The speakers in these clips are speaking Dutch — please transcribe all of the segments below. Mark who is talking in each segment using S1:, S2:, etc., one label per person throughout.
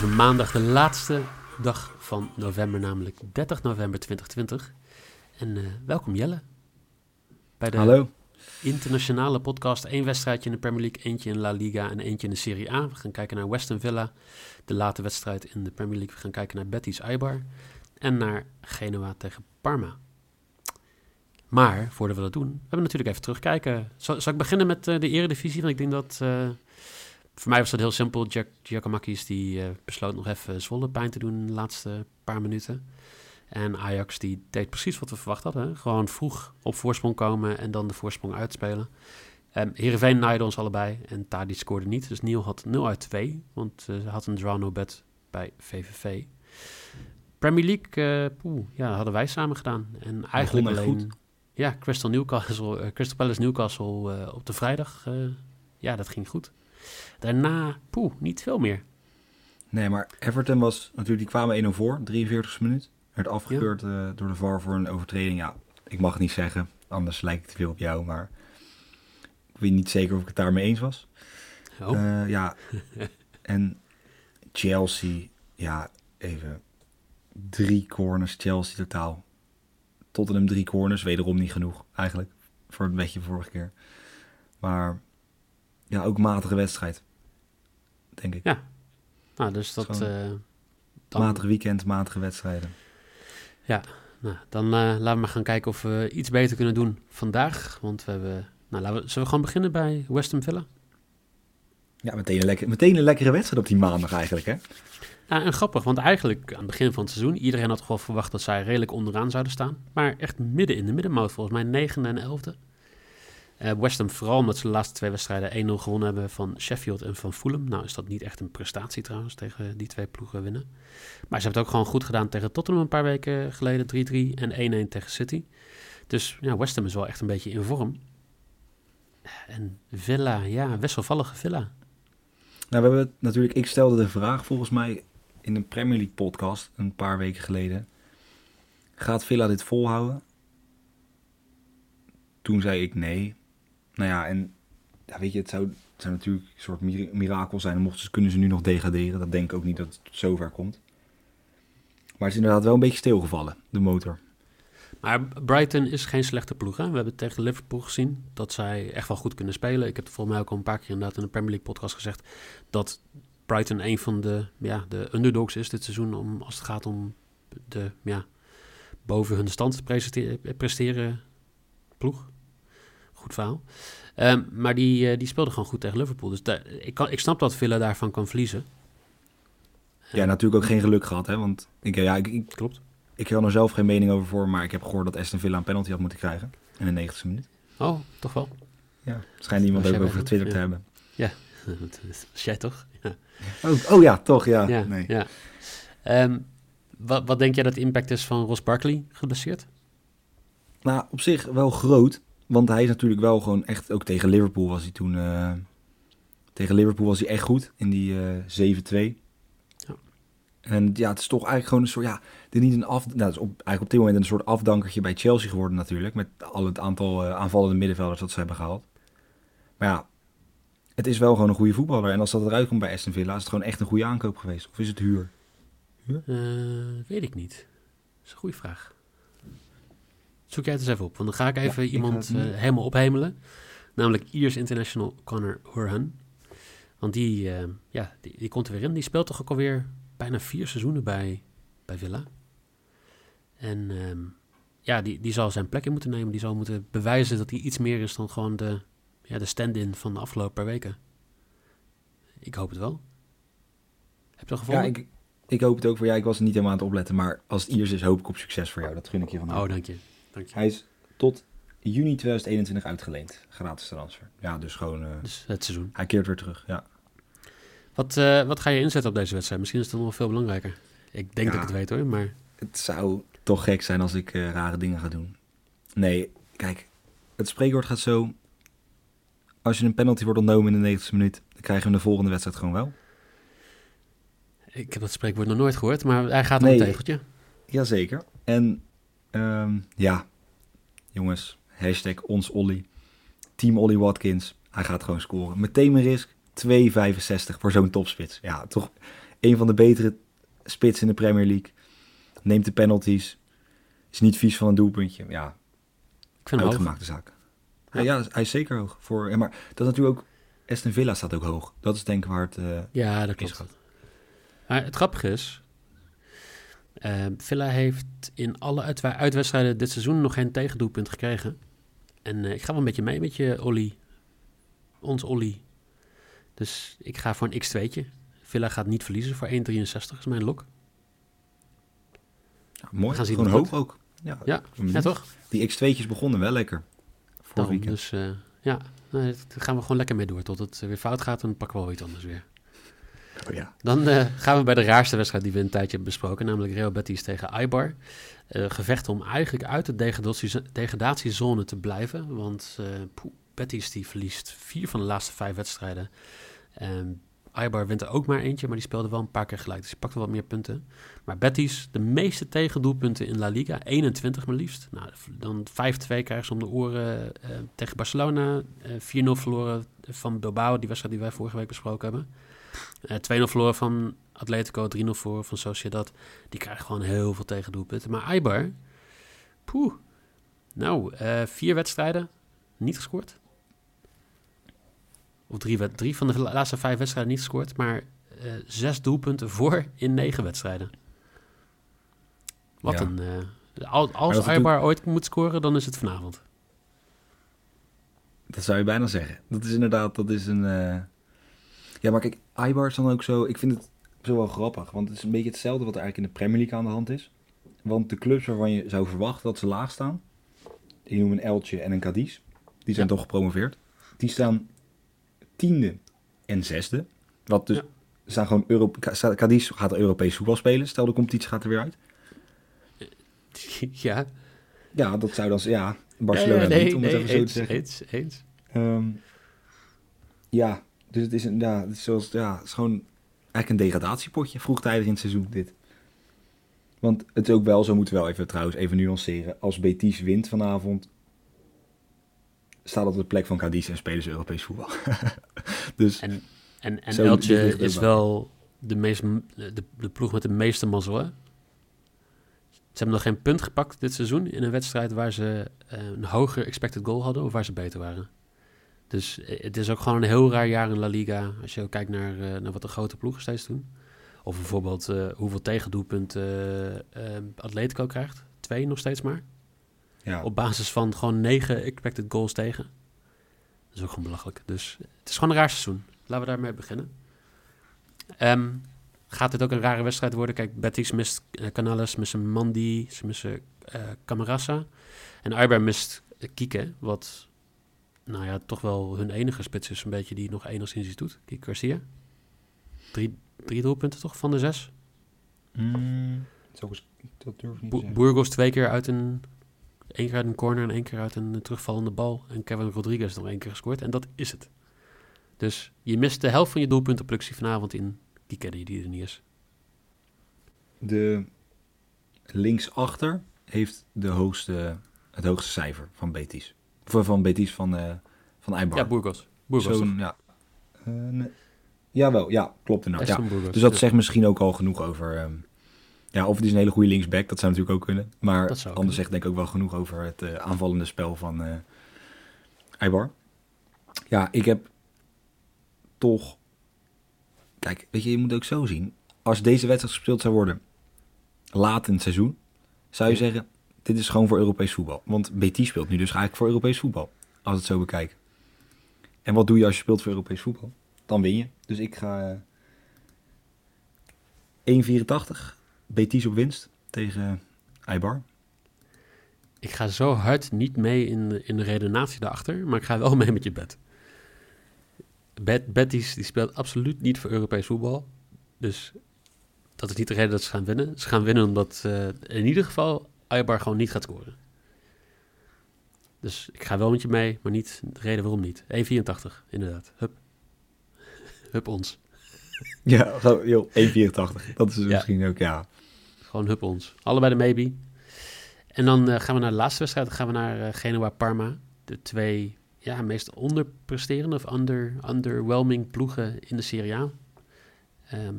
S1: Is maandag de laatste dag van november, namelijk 30 november 2020. En eh, welkom Jelle. Bij de
S2: Hallo.
S1: internationale podcast. Eén wedstrijdje in de Premier League, eentje in La Liga en eentje in de Serie A. We gaan kijken naar Weston Villa, de late wedstrijd in de Premier League. We gaan kijken naar Betis Eibar en naar Genoa tegen Parma. Maar, voordat we dat doen, we hebben natuurlijk even terugkijken. Zal, zal ik beginnen met eh, de eredivisie? Want ik denk dat... eh, voor mij was dat heel simpel. Jack Giacomakis die eh, besloot nog even Zwolle pijn te doen in de laatste paar minuten. En Ajax die deed precies wat we verwacht hadden. hè. Gewoon vroeg op voorsprong komen en dan de voorsprong uitspelen. Um, Heerenveen naaide ons allebei en Tadic scoorde niet. Dus Niel had 0 uit 2, want eh, ze had een draw no bet bij VVV. Premier League, eh, poeh, ja, hadden wij samen gedaan. En eigenlijk alleen...
S2: goed.
S1: Ja, Crystal, Newcastle, Crystal Palace Newcastle op de vrijdag. ja, dat ging goed. Daarna, poeh, niet veel meer.
S2: Nee, maar Everton was natuurlijk, die kwamen 1-0 voor, 43 minuut. Werd afgekeurd eh, door de VAR voor een overtreding. Ja, ik mag het niet zeggen, anders lijkt het veel op jou, maar ik weet niet zeker of ik het daarmee eens was.
S1: Oh,
S2: Eh, ja, en Chelsea, ja, even drie corners, Chelsea totaal. Tottenham drie corners, wederom niet genoeg eigenlijk, voor het beetje vorige keer. Maar ja, ook matige wedstrijd, denk ik.
S1: nou, dus dat...
S2: gewoon
S1: eh, dan,
S2: Matig weekend, matige wedstrijden.
S1: nou, dan eh, laten we maar gaan kijken of we iets beter kunnen doen vandaag. Want we hebben... Nou, laten we, zullen we gewoon beginnen bij West Ham Villa?
S2: Ja, meteen een, lekker, meteen een lekkere wedstrijd op die maandag eigenlijk, hè?
S1: Ja, en grappig, want eigenlijk aan het begin van het seizoen... iedereen had wel verwacht dat zij redelijk onderaan zouden staan. Maar echt midden in de middenmoot, volgens mij negende en elfde. Eh West Ham vooral omdat ze de laatste twee wedstrijden 1-0 gewonnen hebben van Sheffield en van Fulham. Nou is dat niet echt een prestatie trouwens, tegen die twee ploegen winnen. Maar ze hebben het ook gewoon goed gedaan tegen Tottenham een paar weken geleden, 3-3 en 1-1 tegen City. Dus ja, West Ham is wel echt een beetje in vorm. En Villa, ja, wisselvallige Villa.
S2: Nou, we hebben natuurlijk, ik stelde de vraag volgens mij in een Premier League podcast een paar weken geleden. Gaat Villa dit volhouden? Toen zei ik nee. Nou ja, en ja, weet je, het zou, het natuurlijk een soort mir- mirakel zijn. En mochten ze, kunnen ze nu nog degraderen. Dat denk ik ook niet dat het tot zover komt. Maar het is inderdaad wel een beetje stilgevallen, de motor.
S1: Maar Brighton is geen slechte ploeg. Hè? We hebben tegen Liverpool gezien dat zij echt wel goed kunnen spelen. Ik heb volgens mij ook al een paar keer inderdaad in de Premier League podcast gezegd... dat Brighton een van de, ja, de underdogs is dit seizoen... Om, als het gaat om de ja, boven hun stand presteren, presteren ploeg. Goed verhaal. Ehm, maar die, eh, die speelde gewoon goed tegen Liverpool. Dus daar- ik, kan, ik snap dat Villa daarvan kan verliezen.
S2: Ja, natuurlijk ook geen geluk gehad, hè. Want ik, ja, ik, ik,
S1: Klopt.
S2: ik kan er zelf geen mening over voor. Maar ik heb gehoord dat Aston Villa een penalty had moeten krijgen. In de 90ste minuut.
S1: Oh, toch wel?
S2: Ja, schijnt iemand ook over Twitter te hebben.
S1: Dat is jij toch? Ja.
S2: Oh, oh ja, toch, ja.
S1: Ja,
S2: nee.
S1: ja. Ehm, wat, wat denk jij dat de impact is van Ross Barkley geblesseerd?
S2: Nou, op zich wel groot. Want hij is natuurlijk wel gewoon echt... Ook tegen Liverpool was hij toen... eh, tegen Liverpool was hij echt goed. In die eh 7-2.
S1: Ja.
S2: En ja, het is toch eigenlijk gewoon een soort... Ja, dit niet een af... Nou, het is op, eigenlijk op dit moment een soort afdankertje bij Chelsea geworden natuurlijk. Met al het aantal eh, aanvallende middenvelders dat ze hebben gehaald. Maar ja, het is wel gewoon een goede voetballer. En als dat eruit komt bij Aston Villa... is het gewoon echt een goede aankoop geweest. Of is het huur?
S1: Eh, weet ik niet. Dat is een goede vraag. Zoek jij het eens even op, want dan ga ik even iemand eh, helemaal ophemelen. Namelijk Ierse International Connor Horan. Want die, eh, ja, die, die komt er weer in. Die speelt toch ook alweer bijna vier seizoenen bij, bij Villa. En ehm, ja, die, die zal zijn plek in moeten nemen. Die zal moeten bewijzen dat hij iets meer is dan gewoon de, ja, de stand-in van de afgelopen paar weken. Ik hoop het wel. Heb je dat
S2: Ja,
S1: gevonden?
S2: ik, ik hoop het ook voor jou. Ik was er niet helemaal aan het opletten, maar als het Iers is, hoop ik op succes voor jou. Dat gun ik je van harte.
S1: Oh, dank je. Dank je.
S2: Hij is tot juni 2021 uitgeleend. Gratis transfer. Ja, dus gewoon... eh,
S1: Dus het seizoen.
S2: hij keert weer terug, ja.
S1: Wat, eh, wat ga je inzetten op deze wedstrijd? Misschien is het dan nog veel belangrijker. Ik denk
S2: Ja.
S1: dat ik het weet hoor, maar
S2: Het zou toch gek zijn als ik eh, rare dingen ga doen. Nee, kijk. Het spreekwoord gaat zo... Als je een penalty wordt ontnomen in de 90ste minuut... dan krijgen we de volgende wedstrijd gewoon wel.
S1: ik heb dat spreekwoord nog nooit gehoord. Maar hij gaat op
S2: Nee.
S1: een tegeltje.
S2: Jazeker. En ehm, ja, jongens, hashtag ons Olly. Team Olly Watkins. Hij gaat gewoon scoren. Meteen mijn risk. 2,65 voor zo'n topspits. Ja, toch een van de betere spits in de Premier League. Neemt de penalties. Is niet vies van een doelpuntje. Ja,
S1: Ik vind hoog.
S2: uitgemaakte zaak. Ja, ja, hij is zeker hoog. Voor, maar dat is natuurlijk ook... Aston Villa staat ook hoog. Dat is denk ik waar het... eh,
S1: Ja, dat
S2: is
S1: klopt. Maar het grappige is... eh, Villa heeft in alle uitwedstrijden dit seizoen nog geen tegendoelpunt gekregen. En eh, ik ga wel een beetje mee met je Olly. Ons Olly. Dus ik ga voor een x2'tje. Villa gaat niet verliezen voor 1,63 is mijn lok.
S2: ja, mooi.
S1: Gaan zien
S2: Gewoon hoog ook. Ja,
S1: Ja. Ja, toch?
S2: Die X2'tjes begonnen wel lekker. Voor weekend.
S1: dus eh, ja, daar gaan we gewoon lekker mee door. Tot het weer fout gaat, dan pakken we wel iets anders weer.
S2: Oh, ja.
S1: Dan eh, gaan we bij de raarste wedstrijd die we een tijdje hebben besproken, namelijk Real Betis tegen Eibar. Eh gevecht om eigenlijk uit de degradatie- degradatiezone te blijven, want poeh, Betis die verliest vier van de laatste vijf wedstrijden. En Eibar wint er ook maar eentje, maar die speelde wel een paar keer gelijk, dus die pakte wat meer punten. Maar Betis, de meeste tegendoelpunten in La Liga, 21 maar liefst. Nou, dan 5-2 krijgen ze om de oren tegen Barcelona, eh 4-0 verloren van Bilbao, die wedstrijd die wij vorige week besproken hebben. Eh 2-0 verloren van Atletico, 3-0 voor van Sociedad. Die krijgen gewoon heel veel tegendoelpunten. Maar Eibar, poeh. Nou, eh, vier wedstrijden, niet gescoord. Of drie, van de la- laatste vijf wedstrijden niet gescoord. Maar eh, zes doelpunten voor in negen wedstrijden. Wat
S2: Ja.
S1: een... eh, als
S2: is
S1: Eibar ooit moet scoren, dan is het vanavond.
S2: Dat zou je bijna zeggen. Dat is inderdaad, dat is een... Ja, maar kijk, Ibar is dan ook zo... Ik vind het zo wel grappig, want het is een beetje hetzelfde wat er eigenlijk in de Premier League aan de hand is. Want de clubs waarvan je zou verwachten dat ze laag staan... Ik noem een Elche en een Cadiz. Die zijn
S1: Ja.
S2: toch gepromoveerd. Die staan tiende en zesde. Wat dus...
S1: Ja.
S2: Staan gewoon Euro... Ca- Cadiz gaat Europees voetbal spelen. Stel de competitie gaat er weer uit.
S1: ja.
S2: Ja, dat zou dan... Ja, Barcelona
S1: ja, nee,
S2: niet, om het
S1: nee,
S2: even zo
S1: eens,
S2: te zeggen.
S1: eens, eens.
S2: Ehm, ja, dus het is, een, ja, het is, zoals, ja, het is gewoon eigenlijk een degradatiepotje vroegtijdig in het seizoen dit. Want het is ook wel, zo moeten we wel even trouwens even nuanceren. Als Betis wint vanavond, staat dat op de plek van Cadiz en spelen ze Europees voetbal. dus
S1: En, en, en Elche is wel de, meest, de, de ploeg met de meeste mazzel. hè? Ze hebben nog geen punt gepakt dit seizoen in een wedstrijd waar ze eh, een hoger expected goal hadden of waar ze beter waren. Dus eh, het is ook gewoon een heel raar jaar in La Liga als je kijkt naar, eh, naar wat de grote ploegen steeds doen. Of bijvoorbeeld eh, hoeveel tegendoelpunten eh, eh, Atletico krijgt. Twee nog steeds maar.
S2: ja,
S1: Op basis van gewoon negen expected goals tegen. Dat is ook gewoon belachelijk. Dus het is gewoon een raar seizoen. Laten we daarmee beginnen. Ehm, gaat dit ook een rare wedstrijd worden? Kijk, Betis mist Canales, missen Mandi, ze missen Camarasa. En Eibar mist Kike, wat nou ja, toch wel hun enige spits is, een beetje die nog enigszins iets doet. Kike Garcia. Drie, drie doelpunten toch van de zes?
S2: Mm, dat durf ik niet
S1: Bo-. Burgos twee keer uit een... één keer uit een corner en één keer uit een terugvallende bal. En Kevin Rodriguez nog één keer gescoord. En dat is het. Dus je mist de helft van je doelpuntenproductie vanavond in die caddy die er niet is.
S2: De linksachter heeft de hoogste, het hoogste cijfer van Betis. Of van Betis van, eh van Eibar.
S1: Ja, Burgos. Burgos
S2: Zo'n, ja. Eh, nee. Jawel, ja, klopt inderdaad. Ja.
S1: Aston Burgos.
S2: Dus dat
S1: Ja.
S2: zegt misschien ook al genoeg over... ehm, ja, of het is een hele goede linksback, dat zou natuurlijk ook kunnen. Maar
S1: Dat zou
S2: anders
S1: kunnen.
S2: zegt denk ik ook wel genoeg over het eh, aanvallende spel van eh Eibar. Ja, ik heb toch... Kijk, weet je, je moet ook zo zien. Als deze wedstrijd gespeeld zou worden laat in het seizoen, zou je
S1: Ja.
S2: zeggen, dit is gewoon voor Europees voetbal. Want Betis speelt nu dus eigenlijk voor Europees voetbal, als het zo bekijkt. En wat doe je als je speelt voor Europees voetbal? Dan win je. Dus ik ga... eh, 1,84. Betis op winst tegen Eibar.
S1: Ik ga zo hard niet mee in, de- in de redenatie daarachter, maar ik ga wel mee met je bed. Bet, Betis die speelt absoluut niet voor Europees voetbal. Dus dat is niet de reden dat ze gaan winnen. Ze gaan winnen omdat eh, in ieder geval Eibar gewoon niet gaat scoren. Dus ik ga wel met je mee, maar niet de reden waarom niet. 1,84 inderdaad. Hup. Hup ons.
S2: Ja, joh, 1,84. Dat is
S1: Ja.
S2: misschien ook, ja.
S1: Gewoon hup ons. Allebei de maybe. En dan eh, gaan we naar de laatste wedstrijd. Dan gaan we naar eh, Genoa-Parma. De twee ja, meest onderpresterende of under, underwhelming ploegen in de Serie A. Ehm,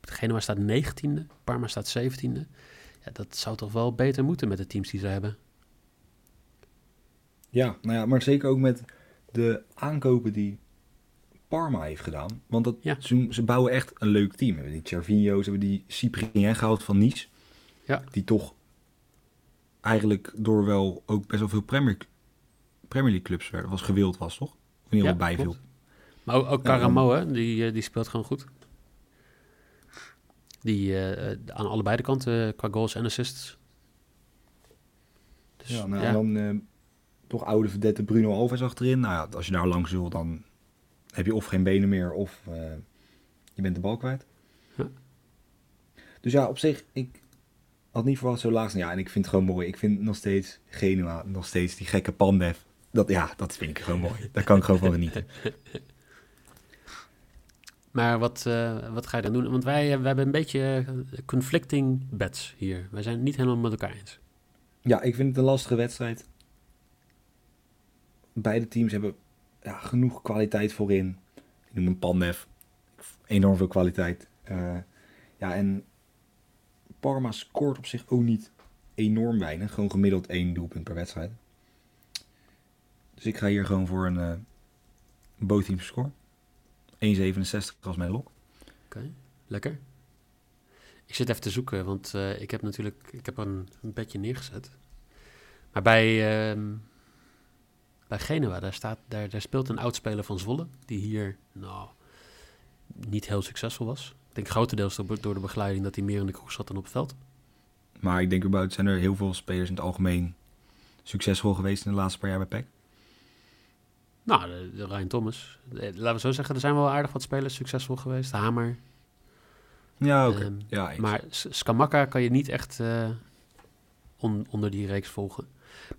S1: Genoa staat 19e, Parma staat 17e. Ja, dat zou toch wel beter moeten met de teams die ze hebben.
S2: Ja, nou ja, maar zeker ook met de aankopen die Parma heeft gedaan. Want dat,
S1: Ja.
S2: ze, ze bouwen echt een leuk team. Ze hebben die Cervinho's, hebben die Cyprien gehaald van Nice.
S1: Ja.
S2: Die toch eigenlijk door wel ook best wel veel Premier, Premier League clubs werden. Was gewild was, toch? In ieder geval
S1: Ja,
S2: bijviel.
S1: Maar ook, Caramo, hè, die, eh, die speelt gewoon goed. Die eh, eh, aan allebei de kanten eh, qua goals en assists. Dus,
S2: Ja, nou,
S1: ja.
S2: en dan eh, toch oude verdette Bruno Alves achterin. Nou ja, als je daar langs wil, dan heb je of geen benen meer of je bent de bal kwijt.
S1: Ja.
S2: Dus ja, op zich, ik had niet verwacht zo laag. Ja, en ik vind het gewoon mooi. Ik vind nog steeds Genua, nog steeds die gekke Pandev. Dat, ja, dat vind ik gewoon mooi. Daar kan ik gewoon van genieten.
S1: Maar wat, eh, wat ga je dan doen? Want wij, eh, we hebben een beetje eh, conflicting bets hier. Wij zijn het niet helemaal met elkaar eens.
S2: Ja, ik vind het een lastige wedstrijd. Beide teams hebben ja, genoeg kwaliteit voorin. Ik noem een Pandev. Enorm veel kwaliteit. Ja, en Parma scoort op zich ook niet enorm weinig. Gewoon gemiddeld één doelpunt per wedstrijd. Dus ik ga hier gewoon voor een both teams score. 1,67 als mijn lok.
S1: Oké, lekker. Ik zit even te zoeken, want eh, ik heb natuurlijk ik heb een, een bedje neergezet. Maar bij, ehm, bij Genua, daar, staat, daar, daar speelt een oudspeler van Zwolle, die hier nou, niet heel succesvol was. Ik denk grotendeels door, door de begeleiding dat hij meer in de kroeg zat dan op het veld.
S2: Maar ik denk überhaupt zijn er heel veel spelers in het algemeen succesvol geweest in de laatste paar jaar bij PEC.
S1: Nou, de, de Ryan Thomas. Eh, Laten we zo zeggen, er zijn wel aardig wat spelers succesvol geweest. Hamer.
S2: Ja, oké.
S1: Ehm,
S2: ja.
S1: Maar Skamaka kan je niet echt eh, on- onder die reeks volgen.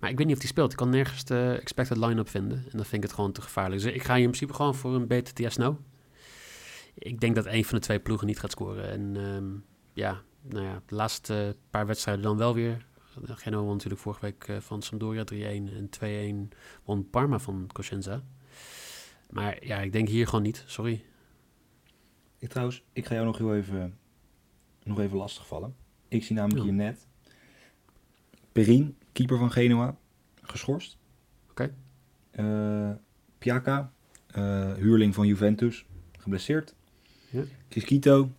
S1: Maar ik weet niet of die speelt. Ik kan nergens de expected line-up vinden. En dan vind ik het gewoon te gevaarlijk. Dus ik ga hier in principe gewoon voor een BTTS nou. Ik denk dat een van de twee ploegen niet gaat scoren. En ehm, ja, nou ja, de laatste paar wedstrijden dan wel weer. Genoa won natuurlijk vorige week eh, van Sampdoria 3-1 en 2-1 won Parma van Cosenza. Maar ja, ik denk hier gewoon niet. Sorry.
S2: Ik trouwens, ik ga jou nog heel even, nog even lastigvallen. Ik zie namelijk
S1: Ja.
S2: hier net Perin, keeper van Genua, geschorst.
S1: Oké.
S2: Eh, Piaka, eh, huurling van Juventus, geblesseerd.
S1: Ja.
S2: Kiskito,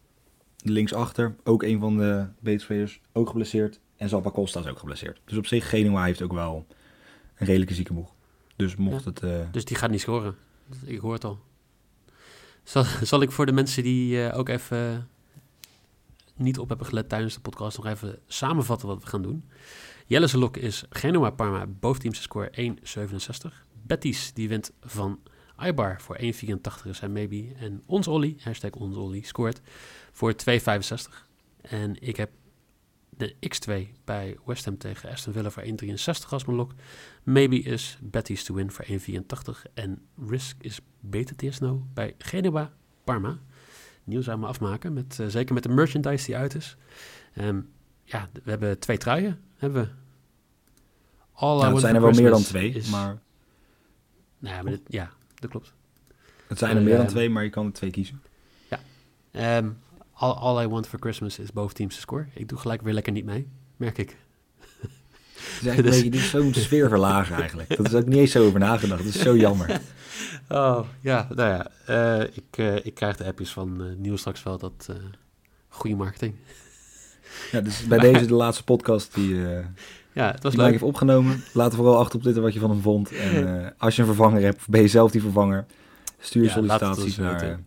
S2: linksachter, ook een van de beterspelers, ook geblesseerd. En Zappa Costa is ook geblesseerd. Dus op zich, Genua heeft ook wel een redelijke ziekenboeg. Dus mocht
S1: Ja.
S2: het... eh,
S1: Dus die gaat niet scoren. Ik hoor het al. Zal, zal ik voor de mensen die eh, ook even niet op hebben gelet tijdens de podcast nog even samenvatten wat we gaan doen. Jelle's lok is Genoa Parma, boventeams score 1,67. Betis die wint van Ibar voor 1,84 is zijn maybe. En ons Olly, hashtag ons Olly, scoort voor 2,65. En ik heb de X2 bij West Ham tegen Aston Villa voor 1,63 als mijn lok. Maybe is Betis to win voor 1,84. En Risk is beter TS nou bij Genua Parma. Nieuws aan me afmaken, met, eh, zeker met de merchandise die uit is. Ehm, ja, we hebben twee truien, hebben we. All
S2: nou, het zijn er wel meer dan twee,
S1: is-
S2: maar...
S1: Nou ja, maar dit- ja, dat klopt.
S2: Het zijn er meer dan
S1: Ehm,
S2: twee, maar je kan er twee kiezen.
S1: Ehm, all, all I Want for Christmas is boven teams te score. Ik doe gelijk weer lekker niet mee, merk ik.
S2: Het is eigenlijk een
S1: Dus-
S2: dit is zo'n sfeer verlagen eigenlijk. Dat is ook niet eens zo over nagedacht. Dat is zo jammer.
S1: Oh, ja, nou ja. eh, ik, eh, ik krijg de appjes van Nieuws straks wel dat goede marketing.
S2: Ja, dus bij deze de laatste podcast die,
S1: Ja, het was
S2: die
S1: leuk.
S2: heeft opgenomen. Laat er vooral achter op Twitter wat je van hem vond. En als je een vervanger hebt, ben je zelf die vervanger, stuur
S1: Ja,
S2: sollicitaties naar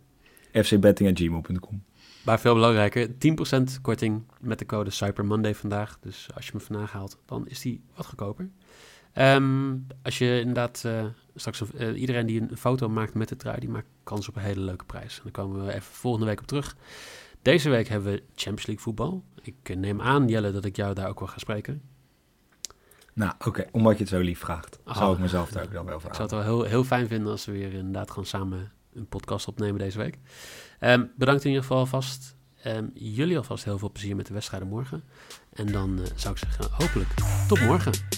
S2: fcbetting.gmail.com.
S1: Maar veel belangrijker, 10% korting met de code Cyber Monday vandaag. Dus als je hem vandaag haalt, dan is die wat goedkoper. Ehm, als je inderdaad uh, straks uh, iedereen die een foto maakt met de trui, die maakt kans op een hele leuke prijs. En daar komen we even volgende week op terug. Deze week hebben we Champions League voetbal. Ik neem aan, Jelle, dat ik jou daar ook wel ga spreken.
S2: Nou, oké, omdat je het zo lief vraagt, oh, zou ik mezelf daar ook dan wel vragen.
S1: Ik zou het wel heel, heel fijn vinden als we weer inderdaad gewoon samen een podcast opnemen deze week. Um, bedankt in ieder geval alvast. Um, jullie alvast heel veel plezier met de wedstrijden morgen. En dan uh, zou ik zeggen, hopelijk tot morgen.